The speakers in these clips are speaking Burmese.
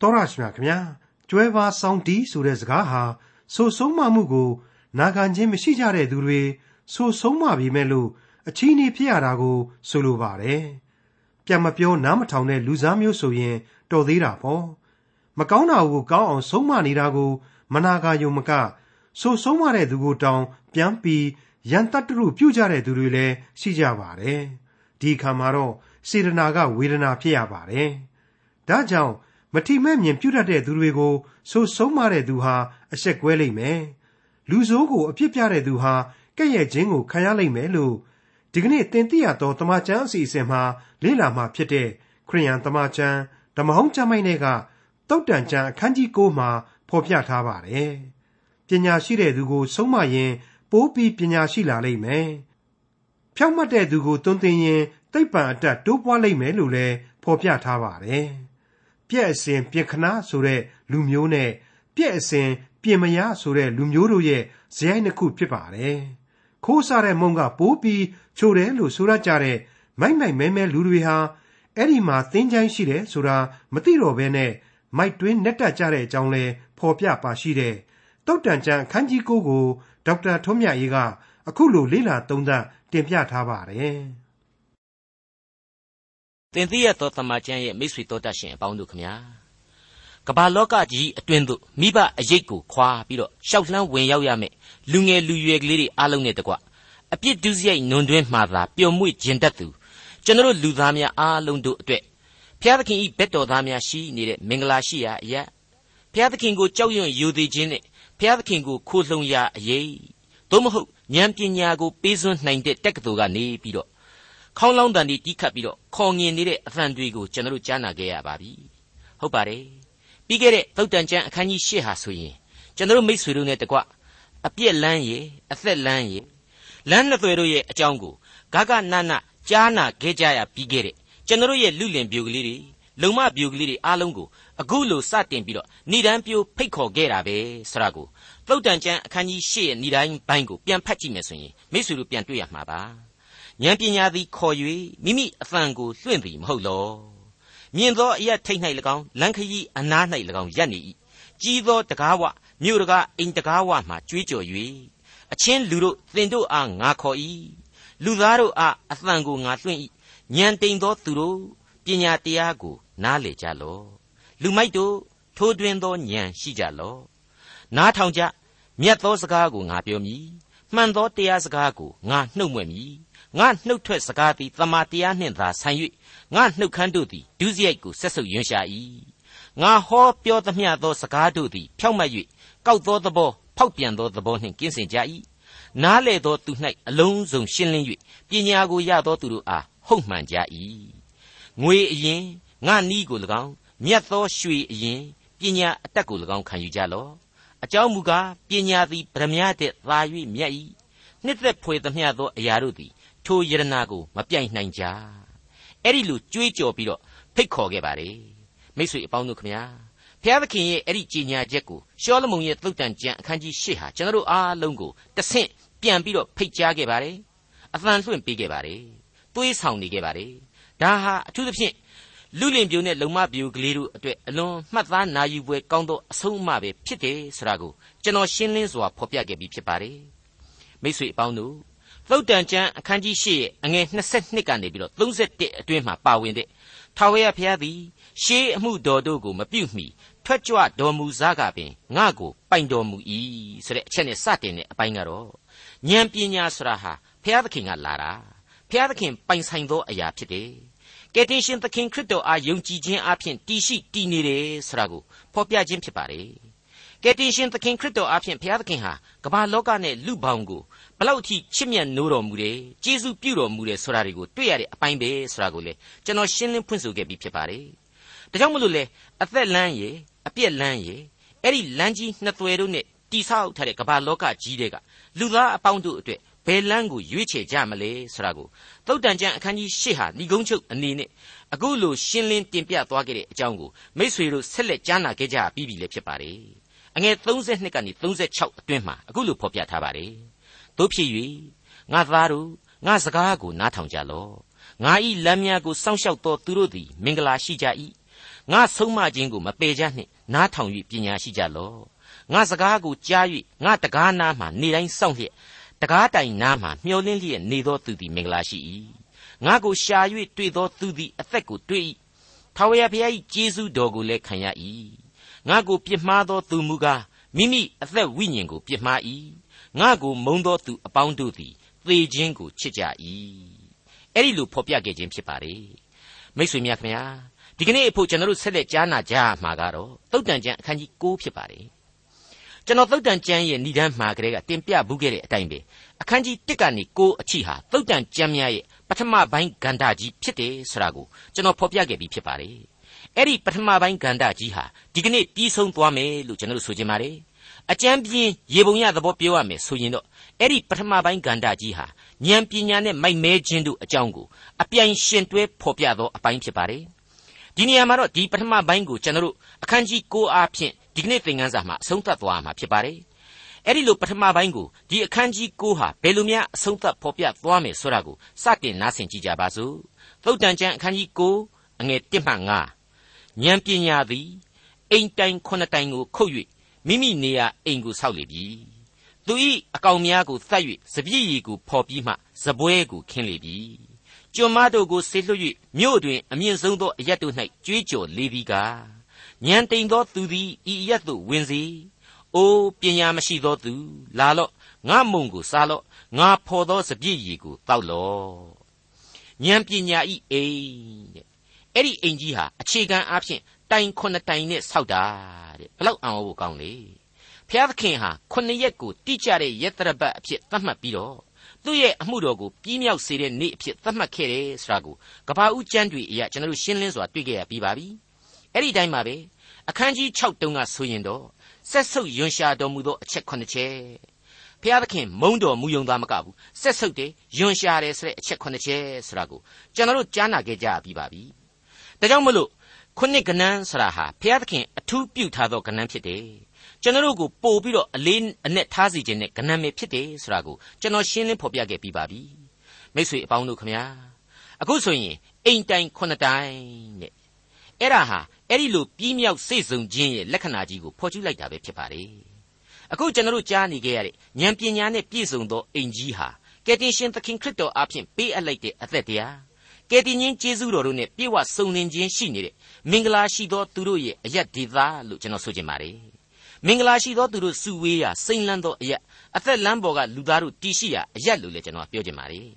တော်ရရှိမြခင်ဗျာကျွဲပါဆောင်တီးဆိုတဲ့စကားဟာဆိုဆုံးမမှုကို နာခံခြင်းမရှိကြတဲ့သူတွေဆိုဆုံးမပြီမဲ့လို့အချီးနှီးဖြစ်ရတာကိုဆိုလိုပါတယ်။ပြန်မပြောနားမထောင်တဲ့လူစားမျိုးဆိုရင် တော်သေးတာပေါ့။မကောင်းတာကိုကောင်းအောင်ဆုံးမနေတာကို မနာကာယုံမကဆိုဆုံးမတဲ့သူကိုတောင်ပြန်ပြီးရန်တတ္တရုပြုကြတဲ့သူတွေလည်းရှိကြပါတယ်။ဒီအခါမှာတော့စေတနာကဝေဒနာဖြစ်ရပါတယ်။ဒါကြောင့် မထီမဲ့မြင်ပြုတတ်တဲ့သူတွေကိုဆိုဆုံးမတဲ့သူဟာအဆက်ကွဲလိမ့်မယ်။လူဆိုးကိုအပြစ်ပြတဲ့သူဟာကဲ့ရဲ့ခြင်းကိုခံရလိမ့်မယ်လို့ဒီကနေ့သင်သိရသောတမန်ကျမ်းအစီအစဉ်မှာလေ့လာမှဖြစ်တဲ့ခရိယန်တမန်ကျမ်းဓမ္မဟောင်းကျမ်းပိုင်းတွေကတုတ်တန်ကျမ်းအခန်းကြီး9မှာဖော်ပြထားပါတယ်။ပညာရှိတဲ့သူကိုဆုံးမရင်ပိုးပြီးပညာရှိလာလိမ့်မယ်။ဖြောင့်မတ်တဲ့သူကိုတွင်တင်ရင်သိပ္ပံအတတ်တိုးပွားလိမ့်မယ်လို့လည်းဖော်ပြထားပါတယ်။ ပြက်အစဉ်ပြင်ခနာဆိုတဲ့လူမျိုးနဲ့ပြက်အစဉ်ပြင်မရဆိုတဲ့လူမျိုးတို့ရဲ့ဇယိုင်းနှစ်ခုဖြစ်ပါတယ်။ခိုးစားတဲ့မုံကပိုးပြီးချိုတယ်လို့ဆိုရကြတဲ့မိုက်မိုက်မဲမဲလူတွေဟာအဲ့ဒီမှာသင်ချိုင်းရှိတယ်ဆိုတာမသိတော့ဘဲနဲ့မိုက်တွင်းနဲ့တက်ကြတဲ့အကြောင်းလဲဖော်ပြပါရှိတဲ့တုတ်တန်ကျန်အခန်းကြီး9ကိုဒေါက်တာထွန်းမြတ်အေးကအခုလိုလေ့လာသုံးသပ်တင်ပြထားပါတယ်။ တင်သိရသောတမန်ကျန်ရဲ့မိတ်ဆွေတော်တတ်ရှင်အပေါင်းတို့ခမညာကမ္ဘာလောကကြီးအတွင်းသို့မိဘအရေးကိုခွာပြီးတော့ရှောက်လှမ်းဝင်ရောက်ရမယ်လူငယ်လူရွယ်ကလေးတွေအားလုံးနဲ့တကွအပြစ်ဒုစရိုက်နွန်တွင်းမှသာပျော်မွေ့ခြင်းတတ်သူကျွန်တော်လူသားများအားလုံးတို့အတွက်ဘုရားသခင်ဤဘက်တော်သားများရှိနေတဲ့မင်္ဂလာရှိရာအရာဘုရားသခင်ကိုကြောက်ရွံ့ယိုသေးခြင်းနဲ့ဘုရားသခင်ကိုခိုးလှုံရာအရေးသို့မဟုတ်ဉာဏ်ပညာကိုပေးစွန်းနိုင်တဲ့တက္ကသိုလ်ကနေပြီးတော့ ခေါင်းလောင်းတန်ဒီတီးခတ်ပြီးတော့ခေါ်ငင်နေတဲ့အသံတွေကိုကျွန်တော်ကြားနာခဲ့ရပါပြီဟုတ်ပါတယ်ပြီးခဲ့တဲ့သုတ်တန်ကျမ်းအခန်းကြီး၈ဟာဆိုရင်ကျွန်တော်မိတ်ဆွေတို့နဲ့တကွအပြက်လန်းရေအသက်လန်းရေလမ်းနှစ်သွယ်တို့ရဲ့အကြောင်းကိုဂဂနနကြားနာခဲ့ကြရပြီးခဲ့တဲ့ကျွန်တော်ရဲ့လူလင်ပြိုကလေးတွေလုံမပြိုကလေးတွေအားလုံးကိုအခုလိုစတင်ပြီးတော့ဏိဒံပြိုဖိတ်ခေါ်ခဲ့တာပဲဆရာကိုသုတ်တန်ကျမ်းအခန်းကြီး၈ရဲ့ဏိဒံဘိုင်းကိုပြန်ဖတ်ကြည့်မယ်ဆိုရင်မိတ်ဆွေတို့ပြန်တွေ့ရမှာပါ ဉာဏ်ပညာသည်ခေါ်၍မိမိအသံကိုလွှင့်သည်မဟုတ်လောမြင်သောအရထိတ်၌၎င်းလန်ခရီးအနား၌၎င်းရပ်နေ၏ကြီးသောတကားဝမြို့တကားအိမ်တကားဝမှကြွေးကြော်၍အချင်းလူတို့သင်တို့အားငါခေါ်၏လူသားတို့အားအသံကိုငါလွှင့်၏ဉာဏ်တိမ်သောသူတို့ပညာတရားကိုနားလေကြလော့လူမိုက်တို့ထိုးတွင်သောဉာဏ်ရှိကြလော့နားထောင်ကြမြတ်သောစကားကိုငါပြောမည်မှန်သောတရားစကားကိုငါနှုတ်မြွက်မည် ငါနှုတ်ထွက်စကားသည်တမာတရားနှင့်သာဆိုင်၍ငါနှုတ်ခမ်းတို့သည်ဒုစရိုက်ကိုဆက်ဆုပ်ယွန်းရှာ၏ငါဟောပြောသမျှသောစကားတို့သည်ဖြောက်မတ်၍ကောက်သောသဘောဖောက်ပြန်သောသဘောနှင့်ကင်းစင်ကြ၏နားလေသောသူ၌အလုံးစုံရှင်းလင်း၍ပညာကိုရသောသူတို့အားဟုတ်မှန်ကြ၏ငွေအရင်ငါနီးကို၎င်းမြတ်သောရွှေအရင်ပညာအတက်ကို၎င်းခံယူကြလော့အကြောင်းမူကားပညာသည်ဗရမ ्या တဲ့သာ၍မြတ်၏နှစ်သက်ဖွယ်သမျှသောအရာတို့သည် ထိုယရနာကိုမပြိုင်နိုင်ကြအဲ့ဒီလိုကြွေးကြော်ပြီးတော့ဖိတ်ခေါ်ခဲ့ပါတယ်မိတ်ဆွေအပေါင်းတို့ခမညာဘုရားသခင်ရဲ့အဲ့ဒီကြီးညာချက်ကိုရှောလမုန်ရဲ့သုတ်တန်ကျမ်းအခန်းကြီး၈ဟာကျွန်တော်တို့အားလုံးကိုတဆင့်ပြန်ပြီးတော့ဖိတ်ကြားခဲ့ပါတယ်အသံလွှင့်ပေးခဲ့ပါတယ်သွေးဆောင်နေခဲ့ပါတယ်ဒါဟာအထူးသဖြင့်လူလင်ပြိုနဲ့လုံမပြိုကလေးတို့အတွက်အလွန်မှတ်သားနာယူပွဲကောင်းသောအဆုံးအမပဲဖြစ်တယ်ဆိုတာကိုကျွန်တော်ရှင်းလင်းစွာဖော်ပြခဲ့ပြီးဖြစ်ပါတယ်မိတ်ဆွေအပေါင်းတို့ သုတ်တန်ကျမ်းအခန်းကြီး၈ရဲ့အငယ်22ကနေပြီးတော့31အတွင်းမှာပါဝင်တဲ့ထာဝရဘုရားသည်ရှေးအမှုတော်တို့ကိုမပြုတ်မီထွက်ကြွတော်မူစားကပင်ငါ့ကိုပိုင်တော်မူ၏ဆိုတဲ့အချက်နဲ့စတင်တဲ့အပိုင်းကတော့ဉာဏ်ပညာဆိုတာဟာဘုရားသခင်ကလာတာဘုရားသခင်ပိုင်ဆိုင်သောအရာဖြစ်တယ်ကယ်တင်ရှင်သခင်ခရစ်တော်အားယုံကြည်ခြင်းအပြင်တည်ရှိတည်နေတယ်ဆိုတာကိုဖော်ပြခြင်းဖြစ်ပါတယ် ကယ်တင်ရှင်သခင်ခရစ်တော်အားဖြင့်ဘုရားသခင်ဟာကမ္ဘာလောကနဲ့လူပေါင်းကိုဘလောက်အထိချစ်မြတ်နိုးတော်မူတယ်ကျေးဇူးပြုတော်မူတယ်ဆိုတာတွေကိုတွေ့ရတဲ့အပိုင်းပဲဆိုတာကိုလေကျွန်တော်ရှင်းလင်းဖွင့်ဆိုခဲ့ပြီးဖြစ်ပါတယ်ဒါကြောင့်မလို့လေအသက်လမ်းရည်အပြက်လမ်းရည်အဲ့ဒီလမ်းကြီးနှစ်သွယ်တို့နဲ့တိဆောက်ထားတဲ့ကမ္ဘာလောကကြီးတွေကလူသားအပေါင်းတို့အတွက်ဘယ်လမ်းကိုရွေးချယ်ကြမလဲဆိုတာကိုသုတ်တန်ကျမ်းအခန်းကြီး၈ဟာဏိဂုံးချုပ်အနေနဲ့အခုလိုရှင်းလင်းတင်ပြသွားခဲ့တဲ့အကြောင်းကိုမိษွေတို့ဆက်လက်ကြားနာခဲ့ကြပြီးပြီလည်းဖြစ်ပါတယ် အငယ်32ကနေ36အတွင်းမှာအခုလိုဖော်ပြထားပါတယ်တို့ဖြစ်၍ငါသားတို့ငါစကားကိုနားထောင်ကြလော့ငါဤလမ်းများကိုစောင့်ရှောက်သောသူတို့သည်မင်္ဂလာရှိကြ၏ငါဆုံးမခြင်းကိုမပယ်ကြနှင့်နားထောင်၍ပညာရှိကြလော့ငါစကားကိုကြား၍ငါတကားနားမှနေတိုင်းစောင့်လျက်တကားတိုင်နားမှမျောလင်းလျက်နေသောသူသည်မင်္ဂလာရှိ၏ငါကိုရှာ၍တွေ့သောသူသည်အသက်ကိုတွေ့၏ထာဝရဘုရား၏ကျေးဇူးတော်ကိုလည်းခံရ၏ ငါကိုပြစ်မှားသောသူမူကားမိမိအသက်ဝိညာဉ်ကိုပြစ်မှား၏ငါကိုမုံသောသူအပေါင်းတို့သည်သေခြင်းကိုချစ်ကြ၏အဲ့ဒီလိုဖော်ပြခဲ့ခြင်းဖြစ်ပါလေမိတ်ဆွေများခင်ဗျာဒီကနေ့အဖို့ကျွန်တော်တို့ဆက်လက်ကြားနာကြမှာကတော့သုတ်တန်ကျမ်းအခန်းကြီး9ဖြစ်ပါတယ်ကျွန်တော်သုတ်တန်ကျမ်းရဲ့ဏ္ဍန်မှာကလေးကတင်ပြဘူးခဲ့တဲ့အတိုင်းပဲအခန်းကြီး1ကနေ9အထိဟာသုတ်တန်ကျမ်းများရဲ့ပထမပိုင်းဂန္ဓာကြီးဖြစ်တယ်ဆိုတာကိုကျွန်တော်ဖော်ပြခဲ့ပြီးဖြစ်ပါတယ် အဲ့ဒီပထမပိုင်းဂန္ဓာကြီးဟာဒီကနေ့ပြီးဆုံးသွားမယ်လို့ကျွန်တော်တို့ဆိုချင်ပါတယ်အကျမ်းပြင်းရေပုံရသဘောပြောရမယ်ဆိုရင်တော့အဲ့ဒီပထမပိုင်းဂန္ဓာကြီးဟာဉာဏ်ပညာနဲ့မိုက်မဲခြင်းတို့အကြောင်းကိုအပြိုင်ရှင်တွဲဖော်ပြသောအပိုင်းဖြစ်ပါတယ်ဒီနေရာမှာတော့ဒီပထမပိုင်းကိုကျွန်တော်တို့အခန်းကြီး9အားဖြင့်ဒီကနေ့သင်ခန်းစာမှာအဆုံးသတ်သွားမှာဖြစ်ပါတယ်အဲ့ဒီလိုပထမပိုင်းကိုဒီအခန်းကြီး9ဟာဘယ်လိုများအဆုံးသတ်ဖော်ပြသွားမယ်ဆိုတာကိုစတင်နားဆင်ကြကြပါစို့သုတ်တန်ကျမ်းအခန်းကြီး9အငယ်1မှ5 ဉာဏ်ပညာသည်အိမ်တိုင်ခုနှစ်တိုင်ကိုခုတ်၍မိမိနေရာအိမ်ကိုဆောက်လေပြီသူ၏အကောင်များကိုသတ်၍စပြည့်ရည်ကိုဖော်ပြီးမှဇပွဲကိုခင်းလေပြီကျွန်မတို့ကိုဆေလွှတ်၍မြို့တွင်အမြင့်ဆုံးသောအရက်တို့၌ကြွေးကြော်လေသည်ကားဉာဏ်တိမ်သောသူသည်ဤအရက်သို့ဝင်စေအိုးပညာမရှိသောသူ လာလော့ငါမုံကိုစားလော့ငါဖော်သောစပြည့်ရည်ကိုတောက်လော့ဉာဏ်ပညာဤအိမ်တဲ့ အဲ့ဒီအိမ်ကြီးဟာအခြေခံအားဖြင့်တိုင်ခုနှစ်တိုင်နဲ့ဆောက်တာတဲ့ဘလောက်အောင်ဖို့ကောင်းလေဖျားသခင်ဟာခုနှစ်ရက်ကိုတိကျတဲ့ရက်တရပတ်အဖြစ်သတ်မှတ်ပြီးတော့သူ့ရဲ့အမှုတော်ကိုပြီးမြောက်စေတဲ့နေ့အဖြစ်သတ်မှတ်ခဲ့တယ်ဆိုတာကိုကဘာဦးကျမ်းတွေအရာကျွန်တော်တို့ရှင်းလင်းစွာတွေ့ခဲ့ရပြီးပါပြီအဲ့ဒီတိုင်းပါပဲအခန်းကြီး6တုန်းကဆိုရင်တော့ဆက်ဆုပ်ယွန်ရှာတော်မူသောအချက်9ချက်ဖျားသခင်မုံတော်မူယုံသားမကဘူးဆက်ဆုပ်တယ်ယွန်ရှာတယ်ဆိုတဲ့အချက်9ချက်ဆိုတာကိုကျွန်တော်တို့ကြားနာခဲ့ကြပြီးပါပြီ ဒါကြောင့်မလို့ခုနှစ်ကဏန်းဆရာဟာဘုရားသခင်အထူးပြုထားသောကဏန်းဖြစ်တယ်ကျွန်တော်တို့ကိုပို့ပြီးတော့အလေးအနက်ထားစီခြင်းနဲ့ကဏန်းပဲဖြစ်တယ်ဆိုတာကိုကျွန်တော်ရှင်းလင်းဖော်ပြခဲ့ပြီးပါပြီမိတ်ဆွေအပေါင်းတို့ခမညာအခုဆိုရင်အိမ်တိုင်ခုနှစ်တိုင်တဲ့အဲ့ဒါဟာအဲ့ဒီလိုပြီးမြောက်စိတ်ဆုံခြင်းရဲ့လက္ခဏာကြီးကိုဖော်ကျူးလိုက်တာပဲဖြစ်ပါတယ်အခုကျွန်တော်တို့ကြားနေခဲ့ရတဲ့ဉာဏ်ပညာနဲ့ပြည့်စုံသောအိမ်ကြီးဟာကယ်တင်ရှင်သခင်ခရစ်တော်အဖင်ပေးအပ်လိုက်တဲ့အသက်တရား ကယ်တင်ရှင်ကျေးဇူးတော်တို့နဲ့ပြည့်ဝစုံလင်ခြင်းရှိနေတဲ့မင်္ဂလာရှိသောသူတို့ရဲ့အယက်ဒေသလို့ကျွန်တော်ဆိုချင်ပါတယ်မင်္ဂလာရှိသောသူတို့စုဝေးရာစိန်လန်းသောအယက်အသက်လမ်းပေါ်ကလူသားတို့တည်ရှိရာအယက်လို့လည်းကျွန်တော်ပြောချင်ပါတယ်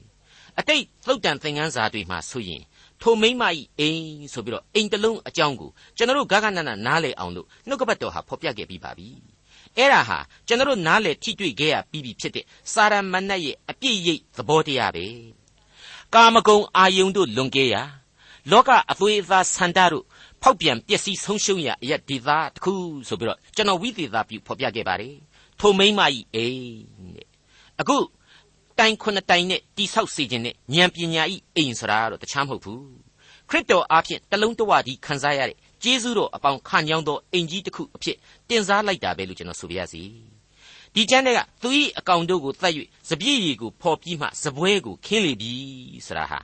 အတိတ်သုတ်တန်သင်ခန်းစာတွေမှာဆိုရင်ထိုမိမ့်မဤအိမ်ဆိုပြီးတော့အိမ်တလုံးအကြောင်းကိုကျွန်တော်တို့ဂဂနနနားလေအောင်လို့နှုတ်ကပတ်တော်ဟာဖော်ပြခဲ့ပြီးပါပြီအဲ့ဒါဟာကျွန်တော်တို့နားလေထိတွေ့ခဲ့ရပြီးပြီဖြစ်တဲ့စာရမဏတ်ရဲ့အပြည့်ရိပ်သဘောတရားပဲ ကာမဂုဏ်အာယုန်တို့လွန်ကဲရာလောကအသွေးအသားဆန္ဒတို့ဖောက်ပြန်ပျက်စီးဆုံးရှုံးရာအရက်ဒေသတစ်ခုဆိုပြီးတော့ကျွန်တော်ဝိသေသပြုဖော်ပြခဲ့ပါတယ်ထိုမိမ့်မကြီးအိမ်တဲ့အခုတိုင်ခုနှစ်တိုင်နဲ့တိဆောက်စေခြင်းနဲ့ဉာဏ်ပညာဤအိမ်ဆိုတာတော့တခြားမဟုတ်ဘူးခရစ်တော်အားဖြင့်တလုံးတဝတည်းခံစားရတဲ့ကျေးဇူးတော်အပေါင်းခံကြောင်းသောအိမ်ကြီးတစ်ခုအဖြစ်တင်စားလိုက်တာပဲလို့ကျွန်တော်ဆိုပြရစီ ဒီကျမ်းတဲ့ကသူ၏အကောင်တို့ကိုတတ်၍စပြည့်ရည်ကိုဖော်ပြီးမှစပွဲကိုခင်းလေပြီဆိုတာဟာ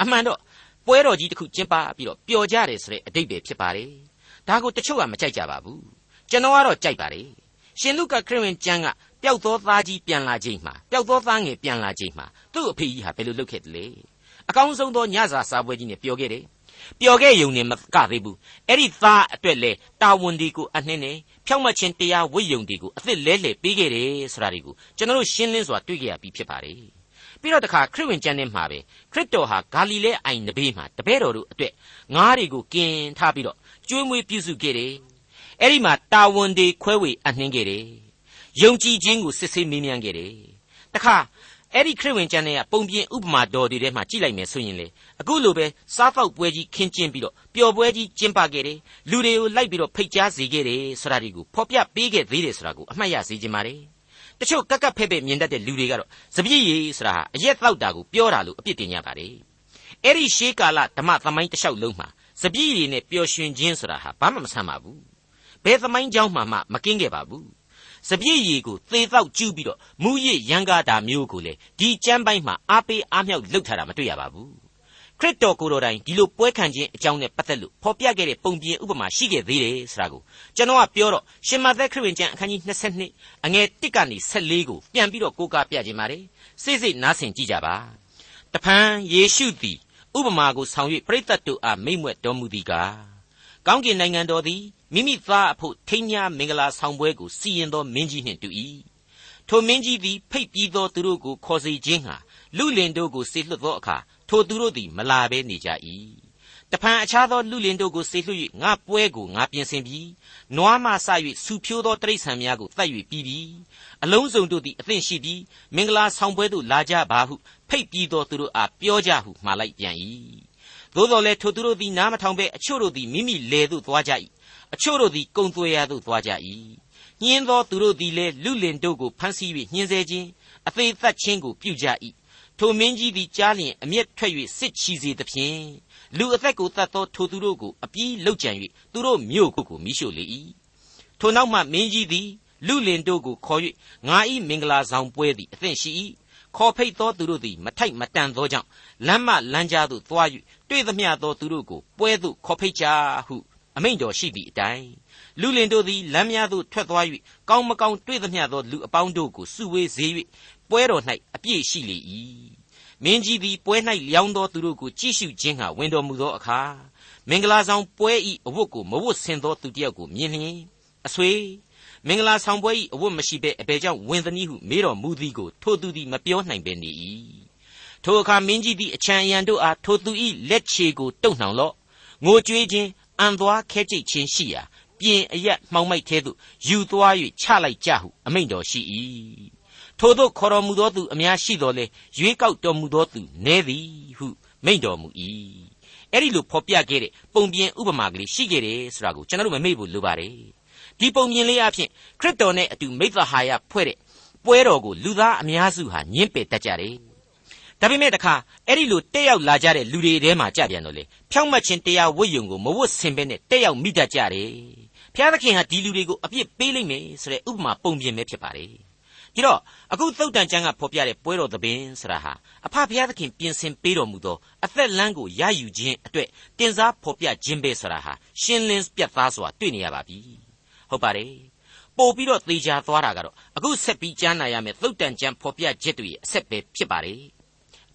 အမှန်တော့ပွဲတော်ကြီးတစ်ခုကျင်းပပြီးတော့ပျော်ကြတယ်ဆိုတဲ့အတိတ်ပဲဖြစ်ပါတယ်ဒါကိုတချို့ကမကြိုက်ကြပါဘူးကျွန်တော်ကတော့ကြိုက်ပါတယ်ရှင်လုကာခရစ်ဝင်ကျမ်းကပျောက်သောသားကြီးပြန်လာချိန်မှာပျောက်သောသားငယ်ပြန်လာချိန်မှာသူ့အဖေကြီးဟာဘယ်လိုလုပ်ခဲ့တလဲအကောင်းဆုံးသောညစာစားပွဲကြီးနဲ့ပျော်ခဲ့တယ်ပျော်ခဲ့ယုံနေမကသေးဘူးအဲ့ဒီသားအတွက်လေတာဝန်ဒီကိုအနှင်းနဲ့ ဖြောင့်မတ်ခြင်းတရားဝိယုံဒီကိုအသစ်လဲလှယ်ပေးခဲ့တယ်ဆိုတာဒီကိုကျွန်တော်တို့ရှင်းလင်းစွာတွေ့ကြရပြီးဖြစ်ပါတယ်ပြီးတော့တခါခရစ်ဝင်ကျမ်းထဲမှာပဲခရစ်တော်ဟာဂါလိလဲအိုင်နဘေးမှာတပည့်တော်တို့အတွက်ငါးတွေကိုကင်ထားပြီးတော့ကျွေးမွေးပြုစုခဲ့တယ်အဲ့ဒီမှာတာဝန်တွေခွဲဝေအနှင်းခဲ့တယ်ယုံကြည်ခြင်းကိုစစ်ဆေးမေးမြန်းခဲ့တယ်တခါ အဲ့ဒီခရစ်ဝင်ကျမ်းထဲကပုံပြင်ဥပမာတော်တွေထဲမှာကြည့်လိုက်မယ်ဆိုရင်လေအခုလိုပဲစားဖောက်ပွဲကြီးခင်းကျင်းပြီးတော့ပျော်ပွဲကြီးကျင်းပခဲ့တယ်လူတွေကိုလိုက်ပြီးတော့ဖိတ်ကြားစေခဲ့တယ်ဆိုတာဒီကိုဖော်ပြပေးခဲ့သေးတယ်ဆိုတာကိုအမှတ်ရစေချင်ပါတယ်တချို့ကက်ကက်ဖဲ့ဖဲ့မြင်တတ်တဲ့လူတွေကတော့စပြည့်ရည်ဆိုတာဟာအရက်တောက်တာကိုပြောတာလို့အပြစ်တင်ကြပါတယ်အဲ့ဒီရှေးကာလဓမ္မသမိုင်းတစ်လျှောက်လုံးမှာစပြည့်ရည်နဲ့ပျော်ရွှင်ခြင်းဆိုတာဟာဘာမှမဆန်းပါဘူးဘယ်သမိုင်းကြောင်းမှမှမကင်းခဲ့ပါဘူး စပြည့်ရည်ကိုသေသောက်ကျူးပြီးတော့မူရစ်ရန်ကားတာမျိုးကိုလေဒီကျမ်းပိုင်းမှာအားပေးအားမြောက်လုပ်ထားတာမတွေ့ရပါဘူးခခရစ်တော်ကိုယ်တော်တိုင်ဒီလိုပွဲခံခြင်းအကြောင်းနဲ့ပတ်သက်လို့ဖော်ပြခဲ့တဲ့ပုံပြင်ဥပမာရှိခဲ့သေးတယ်ဆိုတာကိုကျွန်တော်ကပြောတော့ရှင်မသက်ခရစ်ဝင်ကျမ်းအခန်းကြီး22အငယ်1ကနေ14ကိုပြန်ပြီးတော့ကိုးကားပြခြင်းပါတယ်စိတ်စိတ်နားဆင်ကြည့်ကြပါတဖန်ယေရှုသည်ဥပမာကိုဆောင်၍ပရိသတ်တို့အားမိန့်မွက်တော်မူသည်ကားကောင်းကင်နိုင်ငံတော်သည် မိမိသားအဖို့ထိမ်းမြားမင်္ဂလာဆောင်ပွဲကိုစီရင်သောမင်းကြီးနှင့်တူ၏ထိုမင်းကြီးသည်ဖိတ်ပြီးသောသူတို့ကိုခေါ်စေခြင်းဟာလူလင်တို့ကိုစေလွှတ်သောအခါထိုသူတို့သည်မလာဘဲနေကြ၏တဖန်အခြားသောလူလင်တို့ကိုစေလွှတ်၍ငါပွဲကိုငါပြင်ဆင်ပြီးနွားမှဆ၍စူဖြိုးသောတိရစ္ဆာန်များကိုတတ်၍ပြီးပြီးအလုံးစုံတို့သည်အသင့်ရှိပြီးမင်္ဂလာဆောင်ပွဲသို့လာကြပါဟုဖိတ်ပြီးသောသူတို့အားပြောကြဟုမှာလိုက်ပြန်၏သို့တော်လည်းထိုသူတို့သည်နားမထောင်ဘဲအချို့တို့သည်မိမိလေသို့သွားကြ၏ အချို့တို့သည်ကုံသွေရာသို့သွားကြ၏ညင်းသောသူတို့သည်လည်းလူလင်တို့ကိုဖမ်းဆီး၍ညှင်းဆဲခြင်းအသေးသက်ခြင်းကိုပြုကြ၏ထိုမင်းကြီးသည်ကြားလျင်အမျက်ထွက်၍စစ်ချီစေသဖြင့်လူအသက်ကိုတတ်သောထိုသူတို့ကိုအပြီးလှုပ်ကြံ၍သူတို့မြို့ကိုမိရှို့လေ၏ထိုနောက်မှမင်းကြီးသည်လူလင်တို့ကိုခေါ်၍ငါ၏မင်္ဂလာဆောင်ပွဲသည်အသင့်ရှိ၏ခေါ်ဖိတ်သောသူတို့သည်မထိုက်မတန်သောကြောင့်လမ်းမလမ်းကြားသို့သွား၍တွေ့သမျှသောသူတို့ကိုပွဲသို့ခေါ်ဖိတ်ကြဟု အမိန့်တော်ရှိသည့်အတိုင်းလူလင်တို့သည်လမ်းများသို့ထွက်သွား၍ကောင်းမကောင်းတွေ့သမျှသောလူအပေါင်းတို့ကိုစုဝေးစေ၍ပွဲတော်၌အပြည့်ရှိလေ၏မင်းကြီးသည်ပွဲ၌လျောင်းသောသူတို့ကိုကြည့်ရှုခြင်းဟာဝင်တော်မူသောအခါမင်္ဂလာဆောင်ပွဲဤအဝတ်ကိုမဝတ်ဆင်သောသူတစ်ယောက်ကိုမြင်လျင်အဆွေမင်္ဂလာဆောင်ပွဲဤအဝတ်မရှိဘဲအဘယ်ကြောင့်ဝင်သနည်းဟုမေးတော်မူသည်ကိုထိုသူသည်မပြောနိုင်ဘဲနေ၏ထိုအခါမင်းကြီးသည်အချံအယံတို့အားထိုသူ၏လက်ခြေကိုတုံ့နှောင်လော့ငိုကြွေးခြင်း အံသွားခဲကြိတ်ခြင်းရှိရာပြင်အရက်မှောင်မိုက်သေးသို့ယူသွား၍ချလိုက်ကြဟုအမိန့်တော်ရှိ၏ထို့သောခေါ်တော်မူသောသူအများရှိတော်လေရွေးကောက်တော်မူသောသူနည်းသည်ဟုမိန့်တော်မူ၏အဲ့ဒီလိုဖော်ပြခဲ့တဲ့ပုံပြင်ဥပမာကလေးရှိခဲ့တယ်ဆိုတာကိုကျွန်တော်တို့မမေ့ဘူးလိုပါတယ်ဒီပုံပြင်လေးအဖြစ်ခရစ်တော်နဲ့အတူမိသဟာယဖွဲ့တဲ့ပွဲတော်ကိုလူသားအများစုဟာညှင်းပယ်တတ်ကြတယ် ဒါပေမဲ့တခါအဲ့ဒီလိုတက်ရောက်လာကြတဲ့လူတွေထဲမှာကြပြန်တော့လေဖြောင့်မတ်ခြင်းတရားဝိယုံကိုမဝတ်ဆင်ဘဲနဲ့တက်ရောက်မိတတ်ကြတယ်ဘုရားသခင်ဟာဒီလူတွေကိုအပြစ်ပေးလိမ့်မယ်ဆိုတဲ့ဥပမာပုံပြင်ပဲဖြစ်ပါတယ်ဒီတော့အခုသုတ်တန်ကျမ်းကဖော်ပြတဲ့ပွဲတော်သဘင်ဆိုတာဟာအဖဖျားသခင်ပြင်ဆင်ပေးတော်မူသောအသက်လမ်းကိုရယူခြင်းအတွက်တင်စားဖော်ပြခြင်းပဲဆိုတာဟာရှင်းလင်းပြတ်သားစွာတွေ့နေရပါပြီဟုတ်ပါတယ်ပို့ပြီးတော့သေချာသွားတာကတော့အခုဆက်ပြီးကြားနာရမယ်သုတ်တန်ကျမ်းဖော်ပြချက်တွေရဲ့အဆက်ပဲဖြစ်ပါတယ်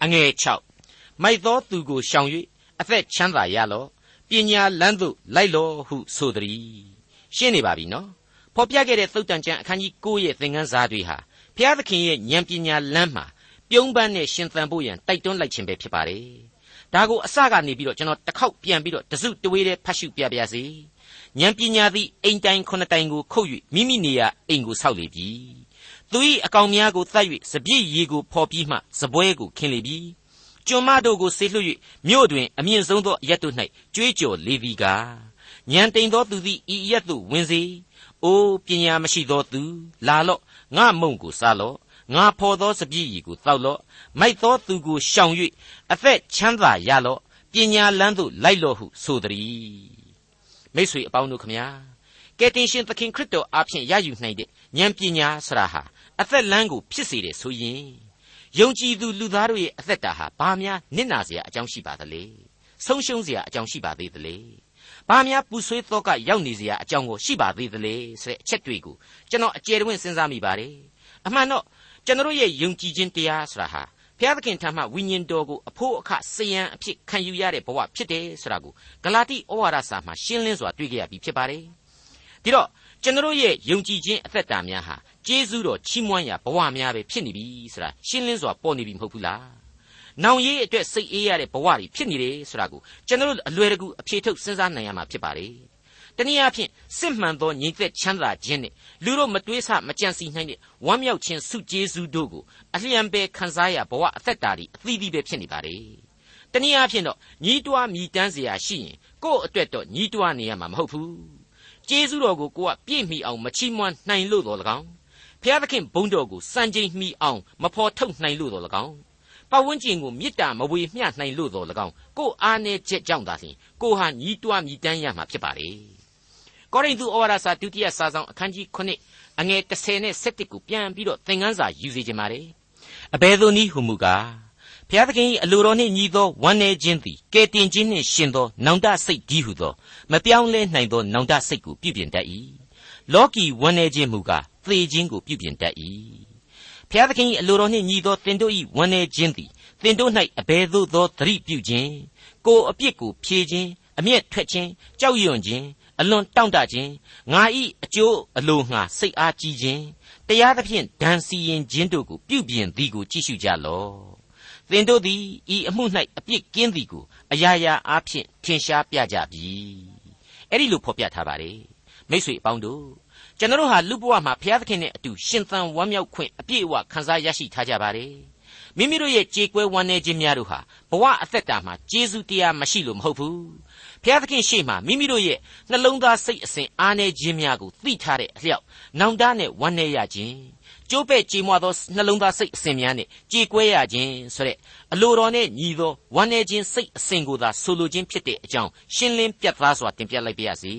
အငယ်6မိုက်သောသူကိုရှောင်၍အသက်ချမ်းသာရလော့ပညာလန်းသို့လိုက်လော့ဟုဆိုသည်ရှင်းနေပါပြီနော်ဖော်ပြခဲ့တဲ့သုတ်တန်ကျမ်းအခန်းကြီး9ရဲ့သင်ခန်းစာတွေဟာဘုရားသခင်ရဲ့ဉာဏ်ပညာလမ်းမှာပြုံးပန်းနဲ့ရှင်သန်ဖို့ရန်တိုက်တွန်းလိုက်ခြင်းပဲဖြစ်ပါတယ်။ဒါကိုအစကနေပြီးတော့ကျွန်တော်တစ်ခေါက်ပြန်ပြီးတော့တစုတဝေးတဲ့ဖတ်ရှုပြပါရစေ။ဉာဏ်ပညာသည်အိမ်တိုင်ခုနှစ်တိုင်ကိုခုတ်၍မိမိနေရာအိမ်ကိုဆောက်လေပြီ။ သူ၏အကောင်များကိုတတ်၍စပြည့်ရီကိုဖော်ပြီးမှစပွဲကိုခင်းလေပြီ။ကျွန်မတို့ကိုဆေးလွှတ်၍မြို့တွင်အမြင့်ဆုံးသောအရက်တို့၌ကြွေးကြော်လေပြီကား။ဉာဏ်တိမ်သောသူသည်ဤအရက်သို့ဝင်စေ။အိုးပညာမရှိသောသူလာလော့ငါမုံကိုစားလော့ငါဖော်သောစပြည့်ရီကိုတောက်လော့မိုက်သောသူကိုရှောင်၍အသက်ချမ်းသာရလော့ပညာလန်းသို့လိုက်လော့ဟုဆိုသည်မိတ်ဆွေအပေါင်းတို့ခမညာကယ်တင်ရှင်သခင်ခရစ်တော်အားဖြင့်ရယူနိုင်တဲ့ ဉာဏ်ပညာဆရာဟာအသက်လန်းကိုဖြစ်စေတယ်ဆိုရင်ယုံကြည်သူလူသားတို့ရဲ့အသက်တာဟာဘာများနစ်နာเสียအကြောင်းရှိပါသလဲဆုံးရှုံးเสียအကြောင်းရှိပါသေးသလဲဘာများပူဆွေးသောကရောက်နေเสียအကြောင်းကိုရှိပါသေးသလဲဆိုတဲ့အချက်တွေကိုကျွန်တော်အကျယ်တဝင့်စဉ်းစားမိပါတယ်အမှန်တော့ကျွန်တော်ရဲ့ယုံကြည်ခြင်းတရားဆိုတာဟာဘုရားသခင်ထံမှဝိညာဉ်တော်ကိုအဖို့အခစယံအဖြစ်ခံယူရတဲ့ဘဝဖြစ်တယ်ဆိုတာကိုဂလာတိဩဝါဒစာမှာရှင်းလင်းစွာတွေ့ကြရပြီဖြစ်ပါတယ်ဒီတော့ ကျွန်တော်ရဲ့ယုံကြည်ခြင်းအသက်တာများဟာကျေးဇူးတော်ချီးမွမ်းရာဘဝများပဲဖြစ်နေပြီဆိုတာရှင်းလင်းစွာပေါ်နေပြီမဟုတ်ဘူးလားနောင်ရေးအတွက်စိတ်အေးရတဲ့ဘဝတွေဖြစ်နေတယ်ဆိုတာကိုကျွန်တော်အလွယ်တကူအဖြေထုတ်စဉ်းစားနိုင်ရမှာဖြစ်ပါတယ်တနည်းအားဖြင့်စစ်မှန်သောညီသက်ချမ်းသာခြင်းနဲ့လူတို့မတွေးဆမကြံစီနိုင်တဲ့ဝမ်းမြောက်ခြင်းစုကျေးဇူးတို့ကိုအလျံပဲခံစားရဘဝအသက်တာတွေအသီးသီးပဲဖြစ်နေပါတယ်တနည်းအားဖြင့်တော့ညီးတွားမြည်တမ်းเสียရှိရင်ကိုယ့်အတွက်တော့ညီးတွားနေရမှာမဟုတ်ဘူး ကျေးဇူးတော်ကိုကိုကပြည့်မီအောင်မချီးမွမ်းနိုင်လို့တော်၎င်းဖျားသခင်ဘုန်းတော်ကိုစံချိန်မီအောင်မဖော်ထုတ်နိုင်လို့တော်၎င်းပတ်ဝန်းကျင်ကိုမေတ္တာမဝေမျှနိုင်လို့တော်၎င်းကိုအားနေချက်ကြောင့်သာလျှင်ကိုဟာညီးတွားမြည်တမ်းရမှာဖြစ်ပါလေကောရိန္သုဩဝါဒစာဒုတိယစာဆောင်အခန်းကြီး9အငယ်30နဲ့17ကိုပြန်ပြီးတော့သင်ခန်းစာယူစီခြင်းပါတယ်အဘယ်သို့နည်းဟုမူကား ဖဖျားသခင်၏အလိုတော်နှင့်ညီသောဝမ်းနည်းခြင်းသည်ကဲတင်ခြင်းနှင့်ရှင်သောနောင်တစိတ်ဒီဟုသောမပြောင်းလဲနိုင်သောနောင်တစိတ်ကိုပြုပြင်တတ်၏လောကီဝမ်းနည်းခြင်းမူကားသေခြင်းကိုပြုပြင်တတ်၏ဖျားသခင်၏အလိုတော်နှင့်ညီသောတင်တို့၏ဝမ်းနည်းခြင်းသည်တင်တို့၌အဘယ်သို့သောသတိပြုခြင်းကိုအပြစ်ကိုဖြေခြင်းအမျက်ထွက်ခြင်းကြောက်ရွံ့ခြင်းအလွန်တောင့်တခြင်းငါဤအကျိုးအလိုငှာစိတ်အားကြီးခြင်းတရားသဖြင့်ဒဏ်စီရင်ခြင်းတို့ကိုပြုပြင်သည်ကိုကြည့်ရှုကြလော့ သင်တို့သည်ဤအမှု၌အပြစ်ကင်းသည်ကိုအရာရာအားဖြင့်ထင်ရှားပြကြပြီအဲ့ဒီလိုဖော်ပြထားပါတယ်မိတ်ဆွေအပေါင်းတို့ကျွန်တော်ဟာလူဘဝမှာဘုရားသခင်နဲ့အတူရှင်သန်ဝမ်းမြောက်ခွင့်အပြည့်အဝခံစားရရှိထားကြပါတယ်မိမိတို့ရဲ့ကြေကွဲဝမ်းနည်းခြင်းများတို့ဟာဘဝအသက်တာမှာကျေးဇူးတရားမရှိလို့မဟုတ်ဘူးဘုရားသခင်ရှေ့မှာမိမိတို့ရဲ့နှလုံးသားစိတ်အစဉ်အားနည်းခြင်းများကိုသိထားတဲ့အလျောက်နောင်တနဲ့ဝမ်းနည်းရခြင်း ကျိုးပဲ့ကြေမွသောနှလုံးသားစိတ်အစဉ်များနဲ့ကြေကွဲရခြင်းဆိုတဲ့အလိုတော်နဲ့ညီသောဝမ်းနည်းခြင်းစိတ်အစဉ်ကိုသာဆိုလိုခြင်းဖြစ်တဲ့အကြောင်းရှင်းလင်းပြတ်သားစွာတင်ပြလိုက်ပါရစေ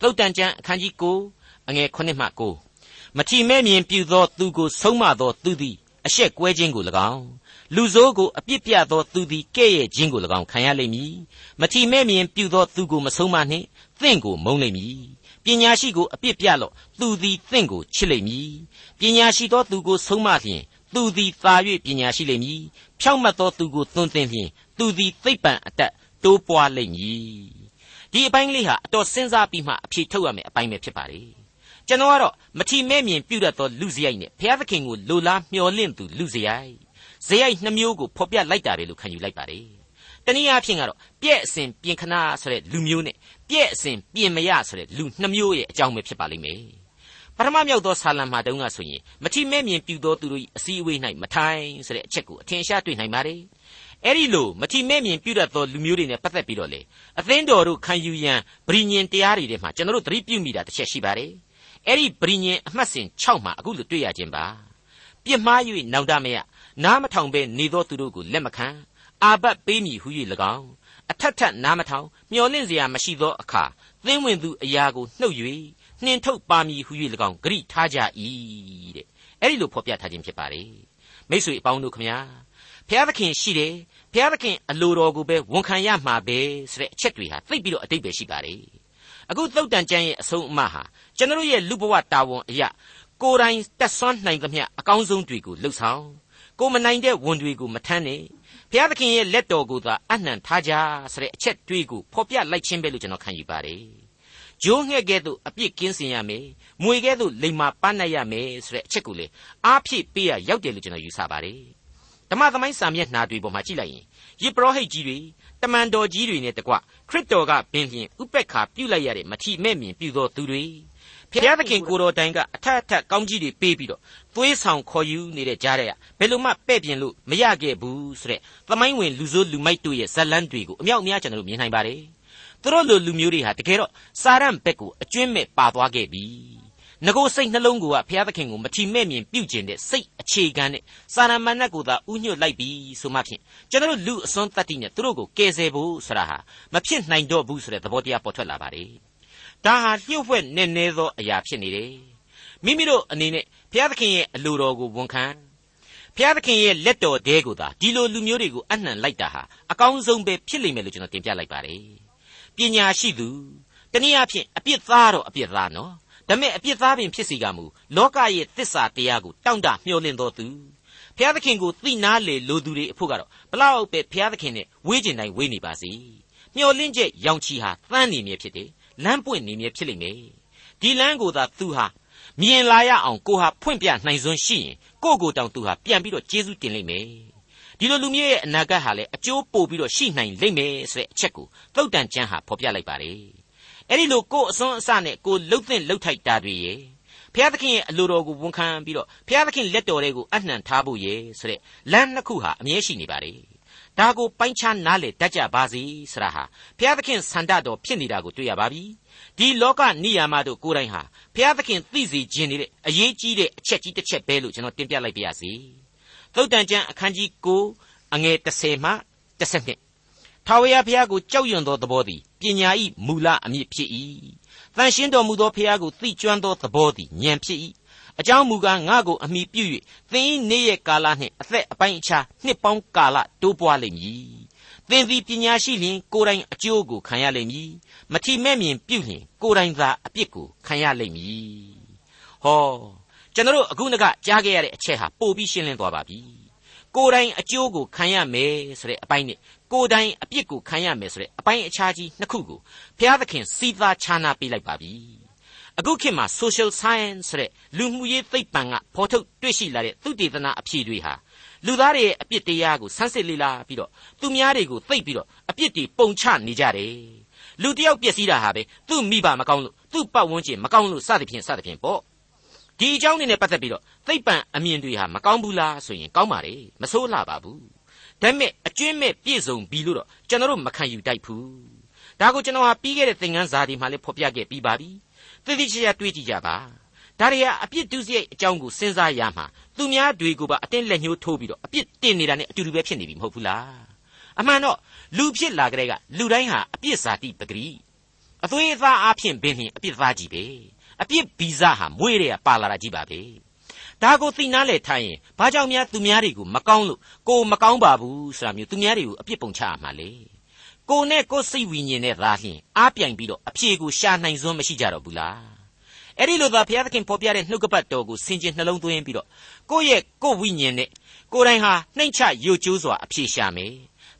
သုတ်တန်ကျမ်းအခန်းကြီး9အငယ်9မှ9မထီမဲ့မြင်ပြုသောသူကိုဆုံးမသောသူသည်အရှက်ကွဲခြင်းကို၎င်းလူဆိုးကိုအပြစ်ပြသောသူသည်ကဲ့ရဲ့ခြင်းကို၎င်းခံရလိမ့်မည်မထီမဲ့မြင်ပြုသောသူကိုမဆုံးမနှင့်သင်ကိုမုန်းလိမ့်မည် ပညာရှိကိုအပြစ်ပြလော့သူသည်သင်ကိုချစ်လိမ့်မည်ပညာရှိသောသူကိုဆုံးမလျင်သူသည်သာ၍ပညာရှိလိမ့်မည်ဖြောင့်မတ်သောသူကိုသွန်သင်လျင်သူသည်သိပ္ပံအတတ်တိုးပွားလိမ့်မည်ဒီအပိုင်းလေးဟာအတော်စဉ်းစားပြီးမှအဖြေထုတ်ရမယ်အပိုင်းပဲဖြစ်ပါလေကျွန်တော်ကတော့မထီမဲ့မြင်ပြုတတ်သောလူစရိုက်နဲ့ဘုရားသခင်ကိုလိုလားမျှော်လင့်သူလူစရိုက်ဇယိုက်နှမျိုးကိုဖော်ပြလိုက်တာပဲလို့ခံယူလိုက်ပါတယ်။ တနည်းအားဖြင့်ကတော့ပြည့်အစဉ်ပြင်ခနာဆိုတဲ့လူမျိုးနဲ့ပြည့်အစဉ်ပြင်မရဆိုတဲ့လူနှမျိုးရဲ့အကြောင်းပဲဖြစ်ပါလိမ့်မယ်။ပထမမြောက်သောဆာလံမှာတုန်းကဆိုရင်မချိမဲမြင်ပြူသောသူတို့၏အစည်းအဝေး၌မထိုင်ဆိုတဲ့အချက်ကိုအထင်ရှားတွေ့နိုင်ပါတယ်။အဲ့ဒီလိုမချိမဲမြင်ပြူတတ်သောလူမျိုးတွေနဲ့ပတ်သက်ပြီးတော့လေအသင်းတော်တို့ခံယူရန်ဗြိညင်တရားတွေထဲမှာကျွန်တော်တို့သတိပြုမိတာတစ်ချက်ရှိပါတယ်။အဲ့ဒီဗြိညင်အမှတ်စဉ်6မှာအခုလိုတွေ့ရခြင်းပါ။ပြစ်မှား၍နောင်တမရနားမထောင်ဘဲနေသောသူတို့ကိုလက်မခံ အာဘတ်ပေးမည်ဟု၍၎င်းအထက်ထက်နားမထောင်မျောလင့်စရာမရှိသောအခါသင်းဝင်သူအရာကိုနှုတ်၍နှင်ထုတ်ပါမည်ဟု၍၎င်းဂရိထားကြ၏တဲ့အဲ့ဒီလိုဖော်ပြထားခြင်းဖြစ်ပါလေမိ쇠အပေါင်းတို့ခမညာဘုရားသခင်ရှိတယ်ဘုရားသခင်အလိုတော်ကိုပဲဝန်ခံရမှာပဲဆိုတဲ့အချက်တွေဟာသိပြီးတော့အတိတ်ပဲရှိပါလေအခုသုတ်တန်ကျမ်းရဲ့အဆုံးအမဟာကျွန်တော်ရဲ့လူဘဝတာဝန်အရာကိုယ်တိုင်တက်ဆွမ်းနိုင်သမျှအကောင်းဆုံးတွေကိုလှုပ်ဆောင်ကိုမနိုင်တဲ့ဝန်တွေကိုမထမ်းနဲ့ ဘုရားသခင်ရဲ့လက်တော်ကိုသာအနှံထားကြဆိုတဲ့အချက်တွေးကိုဖော်ပြလိုက်ခြင်းပဲလို့ကျွန်တော်ခံယူပါတယ်။ဂျိုးငှက်ကဲ့သို့အပြစ်ကင်းစင်ရမယ်။မွေကဲ့သို့လိမ္မာပန်းနိုင်ရမယ်ဆိုတဲ့အချက်ကိုလေအားဖြည့်ပေးရရောက်တယ်လို့ကျွန်တော်ယူဆပါတယ်။ဓမ္မသမိုင်းစာမျက်နှာတွေပေါ်မှာကြည့်လိုက်ရင်ယေပရောဟိတ်ကြီးတွေ တမန်တော်ကြီးတွေနဲ့တကွခရစ်တော်ကပင်ဖြင့်ဥပက္ခပြုလိုက်ရတဲ့မထီမဲ့မြင်ပြုသောသူတွေဖျားသခင်ကိုတော်တိုင်ကအထက်အထက်ကောင်းကြီးတွေပေးပြီးတော့သွေးဆောင်ခေါ်ယူနေတဲ့ကြားတဲ့ကဘယ်လိုမှပဲ့ပြင်လို့မရခဲ့ဘူးဆိုတဲ့သမိုင်းဝင်လူဆိုးလူမိုက်တို့ရဲ့ဇလန်းတွေကိုအမြောက်အများကျွန်တော်တို့မြင်နိုင်ပါတယ်သူတို့လိုလူမျိုးတွေဟာတကယ်တော့စာရန်ဘက်ကိုအကျွင်းမဲ့ပါသွားခဲ့ပြီ ငကိုစိတ်နှလုံးကိုကဘုရားသခင်ကိုမထီမဲ့မြင်ပြုတ်ကျင်တဲ့စိတ်အခြေခံနဲ့စာရမဏတ်ကိုသာဥညွတ်လိုက်ပြီဆိုမှဖြင့်ကျွန်တော်တို့လူအစွန်းတတ္တိနဲ့သူတို့ကိုကယ်ဆယ်ဖို့ဆိုတာဟာမဖြစ်နိုင်တော့ဘူးဆိုတဲ့သဘောတရားပေါ်ထွက်လာပါတယ်ဒါဟာလျှို့ဝှက်နဲ့နဲသောအရာဖြစ်နေတယ်မိမိတို့အနေနဲ့ဘုရားသခင်ရဲ့အလိုတော်ကိုဝန်ခံဘုရားသခင်ရဲ့လက်တော်တဲကိုသာဒီလိုလူမျိုးတွေကိုအနှံလိုက်တာဟာအကောင်းဆုံးပဲဖြစ်လိမ့်မယ်လို့ကျွန်တော်တင်ပြလိုက်ပါတယ်ပညာရှိသူတနည်းအားဖြင့်အပြစ်သားတော့အပြစ်သားနော် ဒါပေမဲ့အပြစ်သားပင်ဖြစ်စီကမူလောကရဲ့တစ္ဆာတရားကိုတောင့်တမျှော်လင့်တော်သူဘုရားသခင်ကိုသိနာလေလိုသူတွေအဖို့ကတော့ဘလောက်ပဲဘုရားသခင်နဲ့ဝေးကျင်တိုင်းဝေးနေပါစေမျှော်လင့်ချက်ရောင်ချီဟာသန်းနေမြဲဖြစ်တယ်လမ်းပွင့်နေမြဲဖြစ်လိမ့်မယ်ဒီလမ်းကိုသာသူဟာမြင်လာရအောင်ကိုဟာဖွင့်ပြနိုင်စွမ်းရှိရင်ကိုကိုတောင်သူဟာပြန်ပြီးတော့ကျေးဇူးတင်လိမ့်မယ်ဒီလိုလူမျိုးရဲ့အနာဂတ်ဟာလည်းအကျိုးပို့ပြီးတော့ရှိနိုင်လိမ့်မယ်ဆိုတဲ့အချက်ကိုသုတ်တန်ကျမ်းဟာဖော်ပြလိုက်ပါတယ် အဲ့ဒီလိုကိုအစွန်းအစနဲ့ကိုလှုပ်သင့်လှုပ်ထိုက်တာတွေရဲ့ဘုရားသခင်ရဲ့အလိုတော်ကိုဝန်ခံပြီးတော့ဘုရားသခင်လက်တော်တွေကိုအနှံထားဖို့ရဲ့ဆိုတဲ့လမ်းနှစ်ခုဟာအမြဲရှိနေပါတယ်ဒါကိုပိုင်းခြားနားလေတတ်ကြပါစေဆရာဟာဘုရားသခင်ဆန္ဒတော်ဖြစ်နေတာကိုတွေ့ရပါပြီဒီလောကနိယာမတို့ကိုယ်တိုင်ဟာဘုရားသခင်သိစေခြင်းနေတဲ့အရေးကြီးတဲ့အချက်ကြီးတစ်ချက်ပဲလို့ကျွန်တော်တင်ပြလိုက်ပါရစေသုတ်တန်ကျမ်းအခန်းကြီး9အငယ်30မှ32 ထာဝရဘုရားကိုကြောက်ရွံ့သောသဘောသည်ပညာ၏မူလအမြစ်ဖြစ်၏တန်ရှင်းတော်မူသောဘုရားကိုသိကျွမ်းသောသဘောသည်ဉာဏ်ဖြစ်၏အကြောင်းမူကားငါ့ကိုအမိပြု၍သင်၏နေ့ရက်ကာလနှင့်အသက်အပိုင်းအခြားနှစ်ပေါင်းကာလတိုးပွားလိမ့်မည်သင်သည်ပညာရှိလျင်ကိုယ်တိုင်အကျိုးကိုခံရလိမ့်မည်မထီမဲ့မြင်ပြုလျင်ကိုယ်တိုင်သာအပြစ်ကိုခံရလိမ့်မည်ဟောကျွန်တော်အခုနကကြားခဲ့ရတဲ့အချက်ဟာပို့ပြီးရှင်းလင်းသွားပါပြီကိုယ်တိုင်အကျိုးကိုခံရမယ်ဆိုတဲ့အပိုင်းနဲ့ ကိုယ်တိုင်အပြစ်ကိုခံရမယ်ဆိုတဲ့အပိုင်းအခြားကြီးနှစ်ခုကိုဘုရားသခင်စီးသားခြားနာပေးလိုက်ပါပြီအခုခေတ်မှာ social science ဆိုတဲ့လူမှုရေးသိပ္ပံကဖော်ထုတ်တွေ့ရှိလာတဲ့သုတေသနအဖြေတွေဟာလူသားတွေရဲ့အပြစ်တရားကိုဆန်းစစ်လေ့လာပြီးတော့သူများတွေကိုသိပ်ပြီးတော့အပြစ်တွေပုံချနေကြတယ်လူတယောက်ပျက်စီးတာဟာပဲသူ့မိဘမကောင်းလို့သူ့ပတ်ဝန်းကျင်မကောင်းလို့စသဖြင့်စသဖြင့်ပေါ့ဒီအကြောင်းတွေနဲ့ပတ်သက်ပြီးတော့သိပ္ပံအမြင်တွေဟာမကောင်းဘူးလားဆိုရင်ကောင်းပါလေမဆိုးလှပါဘူး ဒါပေမဲ့အကျွင့်မဲ့ပြည့်စုံပြီလို့တော့ကျွန်တော်တို့မခံယူတိုက်ဘူးဒါကိုကျွန်တော်ဟာပြီးခဲ့တဲ့သင်ခန်းစာဒီမှာလည်းဖော်ပြခဲ့ပြီးပါပြီသိသိချာချာတွေးကြည့်ကြပါဒါတွေဟာအပြစ်ဒုစရိုက်အကြောင်းကိုစဉ်းစားရမှာသူများတွေကိုပါအတင်းလက်ညှိုးထိုးပြီးတော့အပြစ်တင်နေတာနဲ့အတူတူပဲဖြစ်နေပြီမဟုတ်ဘူးလားအမှန်တော့လူဖြစ်လာကြတဲ့ကလူတိုင်းဟာအပြစ်စာတိပဂရိအသွေးအသားအဖြစ်ပင်လျင်အပြစ်သားကြီးပဲအပြစ်ဗီဇဟာမွေးတဲ့ပါလာတာကြီးပါပဲ ဒါကိုသိနာလေထားရင်ဘာကြောင့်များသူများတွေကိုမကောင်းလို့ကိုမကောင်းပါဘူးဆိုတာမျိုးသူများတွေကိုအပြစ်ပုံချရမှာလေကိုနဲ့ကိုစိတ်ဝိညာဉ်နဲ့သာလျှင်အားပြိုင်ပြီးတော့အဖြေကိုရှာနိုင်စွမ်းမရှိကြတော့ဘူးလားအဲ့ဒီလိုသာဘုရားသခင်ဖော်ပြတဲ့နှုတ်ကပတ်တော်ကိုဆင်ခြင်နှလုံးသွင်းပြီးတော့ကိုယ့်ရဲ့ကိုယ်ဝိညာဉ်နဲ့ကိုယ်တိုင်ဟာနှိမ့်ချယိုကျိုးစွာအဖြေရှာမယ်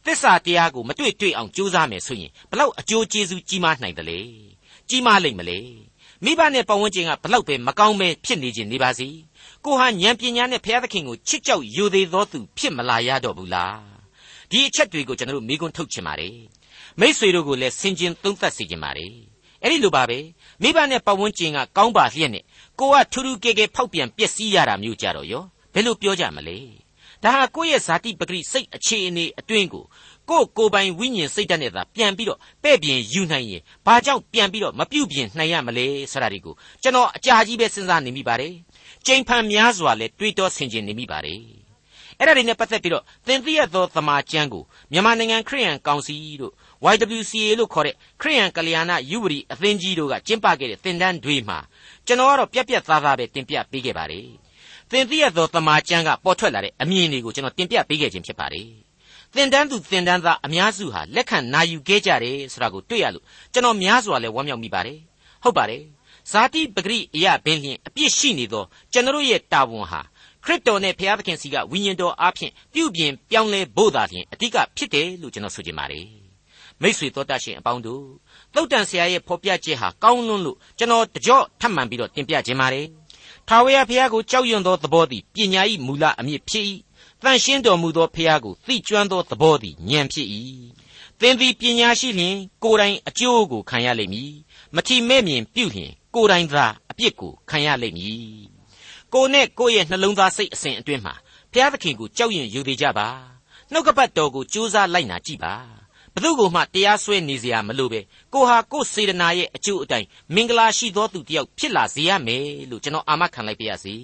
သစ္စာတရားကိုမတွေ့တွေ့အောင်ကြိုးစားမယ်ဆိုရင်ဘလောက်အကျိုးကျေးဇူးကြီးမားနိုင်တယ်လေကြီးမားလိမ့်မလေမိဘနဲ့ပတ်ဝန်းကျင်ကဘလောက်ပဲမကောင်းပဲဖြစ်နေခြင်းနေပါစေ ကိုဟာဉာဏ်ပညာနဲ့ဘုရားသခင်ကိုချစ်ကြောက်ယိုသေးသောသူဖြစ်မလာရတော့ဘူးလားဒီအချက်တွေကိုကျွန်တော်တို့မိကွန်းထုတ်ချင်ပါတယ်မိษွေတို့ကိုလည်းဆင်ခြင်သုံးသပ်စေချင်ပါတယ်အဲ့ဒီလိုပါပဲမိဘနဲ့ပတ်ဝန်းကျင်ကကောင်းပါလျက်နဲ့ကိုကထူးထူးကဲကဲဖောက်ပြန်ပျက်စီးရတာမျိုးကြတော့ရောဘယ်လိုပြောကြမလဲဒါဟာကိုယ့်ရဲ့ဇာတိပဂရိစိတ်အခြေအနေအတွင်းကိုကိုယ်ကိုယ်ပိုင်ဝိညာဉ်စိတ်ဓာတ်နဲ့သာပြန်ပြီးတော့ပဲ့ပြင်ယူနိုင်ရင်ဘာကြောင့်ပြန်ပြီးတော့မပြုတ်ပြင်နိုင်ရမလဲဆိုတာဒီကိုကျွန်တော်အကြာကြီးပဲစဉ်းစားနေမိပါတယ် ကြိမ်ဖန်များစွာလဲတွေးတောဆင်ခြင်နေမိပါတယ်အဲ့ဒါတွေနဲ့ပတ်သက်ပြီးတော့သင်သိရသောသမာကျမ်းကိုမြန်မာနိုင်ငံခရိယန်ကောင်စီတို့ YWCA လို့ခေါ်တဲ့ခရိယန်ကလျာဏယူဝရီအသင်းကြီးတို့ကကျင်းပခဲ့တဲ့သင်တန်းတွေမှာကျွန်တော်ကတော့ပြက်ပြက်သားသားပဲတင်ပြပေးခဲ့ပါတယ်သင်သိရသောသမာကျမ်းကပေါ်ထွက်လာတဲ့အမြင်တွေကိုကျွန်တော်တင်ပြပေးခဲ့ခြင်းဖြစ်ပါတယ်သင်တန်းသူသင်တန်းသားအများစုဟာလက်ခံနာယူခဲ့ကြတယ်ဆိုတာကိုတွေ့ရလို့ကျွန်တော်များစွာလဲဝမ်းမြောက်မိပါတယ်ဟုတ်ပါတယ် ဇာတိပဂရိအရာဘင်းလျင်အပြစ်ရှိနေသောကျွန်တော်ရဲ့တာဝန်ဟာခရစ်တော်နဲ့ဘုရားသခင်စီကဝိညာဉ်တော်အားဖြင့်ပြုပြင်ပြောင်းလဲဖို့သာလျှင်အဓိကဖြစ်တယ်လို့ကျွန်တော်ဆိုချင်ပါတယ်မိษွေတော်တတ်ရှင်အပေါင်းတို့သုတ်တန်ဆရာရဲ့ဖော်ပြချက်ဟာကောင်းလွန်းလို့ကျွန်တော်တကြော့ထပ်မံပြီးတော့တင်ပြခြင်းပါတယ်ထာဝရဘုရားကိုကြောက်ရွံ့သောသဘောသည်ပညာ၏မူလအမြစ်ဖြစ်၏တန်ရှင်းတော်မူသောဘုရားကိုသိကျွမ်းသောသဘောသည်ဉာဏ်ဖြစ်၏သင်သည်ပညာရှိလျင်ကိုယ်တိုင်အကျိုးကိုခံရလိမ့်မည် မထီမဲ့မြင်ပြုလျင်ကိုယ်တိုင်သာအပြစ်ကိုခံရလိမ့်မည်ကိုယ်နဲ့ကိုယ့်ရဲ့နှလုံးသားစိတ်အစဉ်အတွင်းမှာဘုရားသခင်ကိုကြောက်ရွံ့ယူသေးကြပါနှုတ်ကပတ်တော်ကိုကြိုးစားလိုက်နာကြည့်ပါဘသူကိုမှတရားစွဲနေเสียမလို့ပဲကိုဟာကိုစေတနာရဲ့အကျိုးအတိုင်းမင်္ဂလာရှိသောသူတစ်ယောက်ဖြစ်လာစေရမယ်လို့ကျွန်တော်အာမခံလိုက်ပါရစေ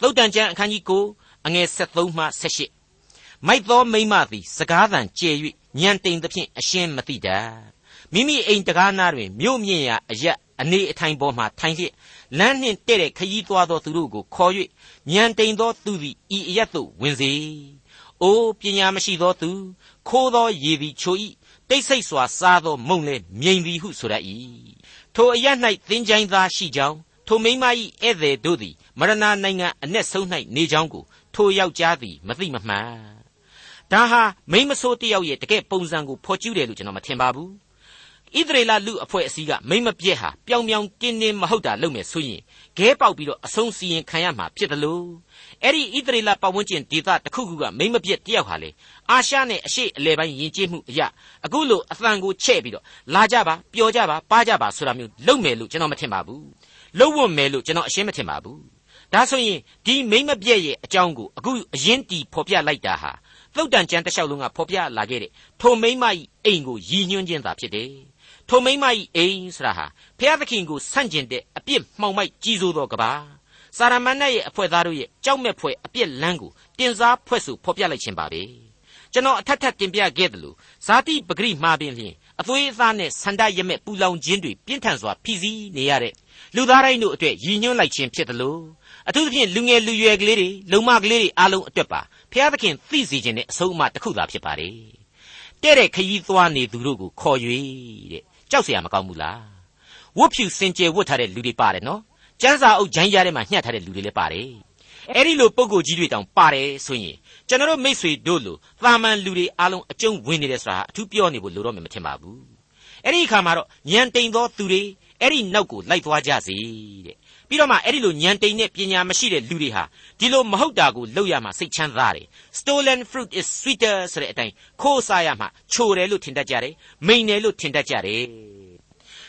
သုတ်တန်ကျမ်းအခန်းကြီး9အငယ်73မှ78မိုက်သောမိမသည်စကားသံကျဲ၍ညံတိမ်သဖြင့်အရှင်းမသိတတ် မိမိအိမ်တကားနာတွင်မြို့မြင့်ရာအရက်အနေအထိုင်ပေါ်မှထိုင်လျက်လမ်းနှင့်တဲ့တဲ့ခရီးသွားသောသူတို့ကိုခေါ်၍ညံတိမ်သောသူသည်ဤအရက်သို့ဝင်စေ။အိုပညာမရှိသောသူခိုးသောရေသည်ချို၏တိတ်ဆိတ်စွာစားသောမုံလည်းမြိန်သည်ဟုဆိုရ၏။ထိုအရက်၌သင်ချိုင်းသားရှိကြောင်းထိုမိမ၏ဧည့်သည်တို့သည်မရဏနိုင်ငံအ내ဆုံး၌နေကြောင်းကိုထိုယောက်ျားသည်မသိမမှန်ဒါဟာမိမဆိုးတယောက်ရဲ့တကယ်ပုံစံကိုဖော်ကျူးတယ်လို့ကျွန်တော်မထင်ပါဘူး ဣသရေလလူအဖွဲ့အစည်းကမိမပြက်ဟာပျောင်ပျောင်တင်းတင်းမဟုတ်တာလုပ်မယ်ဆိုရင်ခဲပေါက်ပြီးတော့အဆုံးစီရင်ခံရမှာဖြစ်တယ်လို့အဲ့ဒီဣသရေလပတ်ဝန်းကျင်ဒေသတစ်ခုခုကမိမပြက်တယောက်ဟာလေအာရှနဲ့အရှိအလဲပိုင်းယဉ်ကျေးမှုအရာအခုလိုအသံကိုချဲ့ပြီးတော့လာကြပါပျော်ကြပါပါကြပါဆိုတာမျိုးလုပ်မယ်လို့ကျွန်တော်မထင်ပါဘူးလုပ်ဝတ်မယ်လို့ကျွန်တော်အရှင်းမထင်ပါဘူးဒါဆိုရင်ဒီမိမပြည့်ရဲ့အကြောင်းကိုအခုအရင်တီဖော်ပြလိုက်တာဟာသုတ်တန်ကျမ်းတစ်လျှောက်လုံးကဖော်ပြလာခဲ့တဲ့ထိုမိမ၏အိမ်ကိုရည်ညွှန်းခြင်းသာဖြစ်တယ် ထိုမိမ၏အိမ်ဆိုတာဟာဖျားသခင်ကိုဆန့်ကျင်တဲ့အပြစ်မှောင်မိုက်ကြီးစိုးသောကဘာစာရမဏေရဲ့အဖွဲ့သားတို့ရဲ့ကြောက်မဲ့ဖွယ်အပြစ်လန်းကိုတင်စားဖွဲ့ဆိုဖော်ပြလိုက်ခြင်းပါပဲကျွန်တော်အထက်ထပ်တင်ပြခဲ့တယ်လို့ဇာတိပဂရိမှာပင်လျင်အသွေးအသားနဲ့ဆန္ဒရမဲ့ပူလောင်ခြင်းတွေပြင်းထန်စွာဖိစီးနေရတဲ့လူသားတိုင်းတို့အတွက်ရည်ညွှန်းလိုက်ခြင်းဖြစ်တယ်လို့အထူးသဖြင့်လူငယ်လူရွယ်ကလေးတွေလုံမကလေးတွေအားလုံးအတွက်ပါဖျားသခင်သိစေခြင်းနဲ့အဆုံးအမတစ်ခုသာဖြစ်ပါတယ်တဲ့တဲ့ခရီးသွားနေသူတို့ကိုခေါ်၍တဲ့ ကြောက်เสียမကောင်းဘူးလားဝတ်ဖြူစင်ကြယ်ဝတ်ထားတဲ့လူတွေပါတယ်နော်ကျန်းစာအုပ်ဂျိုင်းရထဲမှာညှက်ထားတဲ့လူတွေလည်းပါတယ်အဲ့ဒီလိုပုံကိုကြီးတွေတောင်ပါတယ်ဆိုရင်ကျွန်တော်တို့မိษွေတို့လိုသာမန်လူတွေအားလုံးအကျုံးဝင်နေတယ်ဆိုတာအထူးပြောနေဖို့လိုတော့မှမထင်ပါဘူးအဲ့ဒီအခါမှာတော့ညံတိန်သောသူတွေအဲ့ဒီနောက်ကိုလိုက်သွားကြစေတဲ့ ပြီးတော့မှအဲ့ဒီလိုညံတိန်တဲ့ပညာမရှိတဲ့လူတွေဟာဒီလိုမဟုတ်တာကိုလုပ်ရမှစိတ်ချမ်းသာတယ် stolen fruit is sweeter ဆိုတဲ့အတိုင်းခိုးစားရမှချိုတယ်လို့ထင်တတ်ကြတယ်မိန်တယ်လို့ထင်တတ်ကြတယ်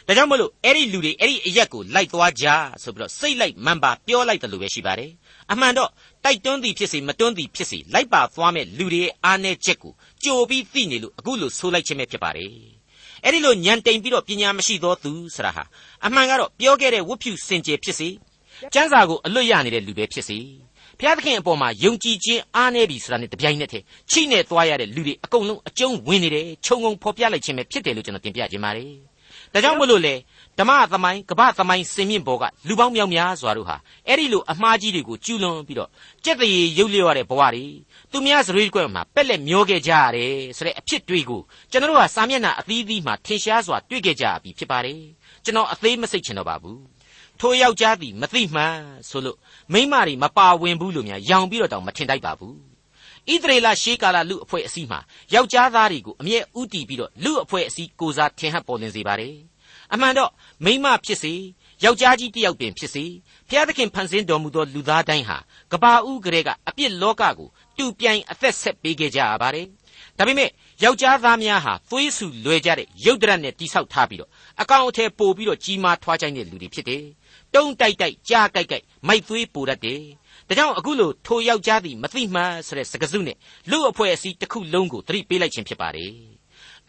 ဒါကြောင့်မလို့အဲ့ဒီလူတွေအဲ့ဒီအရက်ကိုလိုက်သွားကြဆိုပြီးတော့စိတ်လိုက်မှန်ပါပြောလိုက်တယ်လို့ပဲရှိပါတယ်အမှန်တော့တိုက်တွန်းသည်ဖြစ်စေမတွန်းသည်ဖြစ်စေလိုက်ပါသွားမဲ့လူတွေရဲ့အားနည်းချက်ကိုကြိုပြီးသိနေလို့အခုလိုဆိုလိုက်ခြင်းပဲဖြစ်ပါတယ် အဲ့ဒီလိုညံတိန်ပြီးတော့ပညာမရှိသောသူဆရာဟာအမှန်ကတော့ပြောခဲ့တဲ့ဝတ်ဖြူစင်ကြယ်ဖြစ်စေကျမ်းစာကိုအလွတ်ရနေတဲ့လူပဲဖြစ်စေဘုရားသခင်အပေါ်မှာယုံကြည်ခြင်းအားနည်းပြီဆိုတာနဲ့တပြိုင်နက်တည်းချိနဲ့သွားရတဲ့လူတွေအကုန်လုံးအကျုံးဝင်နေတယ်ခြုံငုံဖော်ပြလိုက်ခြင်းပဲဖြစ်တယ်လို့ကျွန်တော်တင်ပြခြင်းပါတယ်ဒါကြောင့်မလို့လေ ဓမ္မသမိုင်းကပ္ပသမိုင်းစင်မြင့်ဘောကလူပေါင်းမြောက်များစွာတို့ဟာအဲ့ဒီလိုအမှားကြီးတွေကိုကျူးလွန်ပြီးတော့ကြက်တရေရုပ်လျော့ရတဲ့ဘဝတွေသူများစရိတ်ကွက်မှာပက်လက်မျောခဲ့ကြရတယ်ဆိုတဲ့အဖြစ်တွေကိုကျွန်တော်တို့ဟာစာမျက်နှာအသီးသီးမှာထင်ရှားစွာတွေ့ခဲ့ကြပြီဖြစ်ပါတယ်ကျွန်တော်အသေးမစိတ်ချင်တော့ပါဘူးထိုယောက်ျားသည်မသိမှန်ဆိုလို့မိမတွေမပါဝင်ဘူးလို့များရောင်ပြီးတော့တောင်မထင်တိုက်ပါဘူးဣသရေလရှေးကာလလူအဖွဲ့အစည်းမှာယောက်ျားသားတွေကိုအမြဲဥတီပြီးတော့လူအဖွဲ့အစည်းကိုစားထင်ဟပ်ပေါ်လင်းစေပါတယ် အမှန်တော့မိမဖြစ်စေယောက်ျားကြီးတစ်ယောက်ပင်ဖြစ်စေဖျားသခင်ဖန်ဆင်းတော်မူသောလူသားတိုင်းဟာကဘာဦးကလေးကအပြစ်လောကကိုတူပြိုင်အသက်ဆက်ပေးခဲ့ကြရပါတယ်ဒါပေမဲ့ယောက်ျားသားများဟာသွေးဆူလွယ်ကြတဲ့ရုပ်တရက်နဲ့တိဆောက်ထားပြီးတော့အကောင်အထည်ပို့ပြီးတော့ကြီးမားထွားချိုင်းတဲ့လူတွေဖြစ်တယ်တုံးတိုက်တိုက်ကြားကြိုက်ကြိုက်မိုက်သွေးပိုတတ်တယ်ဒါကြောင့်အခုလိုထိုယောက်ျားသည်မသိမှန်ဆိုတဲ့စကားစုနဲ့လူအဖွဲ့အစည်းတစ်ခုလုံးကိုသတိပေးလိုက်ခြင်းဖြစ်ပါတယ်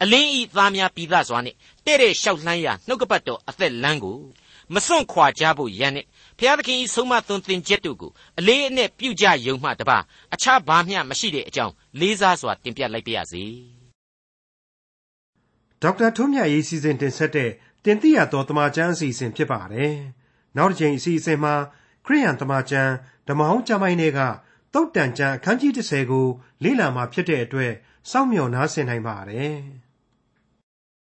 အလင်းဤသားများပြီးသားစွာနဲ့တဲ့တဲ့လျှောက်လှမ်းရနှုတ်ကပတ်တော်အသက်လမ်းကိုမစွန့်ခွာကြဖို့ရန်နဲ့ဖျားသခင်ဤဆုံးမသွန်သင်ချက်တို့ကိုအလေးအနက်ပြုကြယုံမှတပါအခြားဘာမျှမရှိတဲ့အကြောင်းလေးစားစွာတင်ပြလိုက်ပါရစေဒေါက်တာထွန်းမြတ်ရေးစီစဉ်တင်ဆက်တဲ့တင်ပြတော်တမချန်းအစီအစဉ်ဖြစ်ပါတယ်နောက်တစ်ချိန်အစီအစဉ်မှာခရိယန်တမချန်းဓမ္မဟောင်းကျမ်းပိုင်းတွေကတုတ်တန်ကျမ်းအခန်းကြီး30ကိုလေ့လာမှာဖြစ်တဲ့အတွက်စောင့်မျှော်နားဆင်နိုင်ပါတယ်။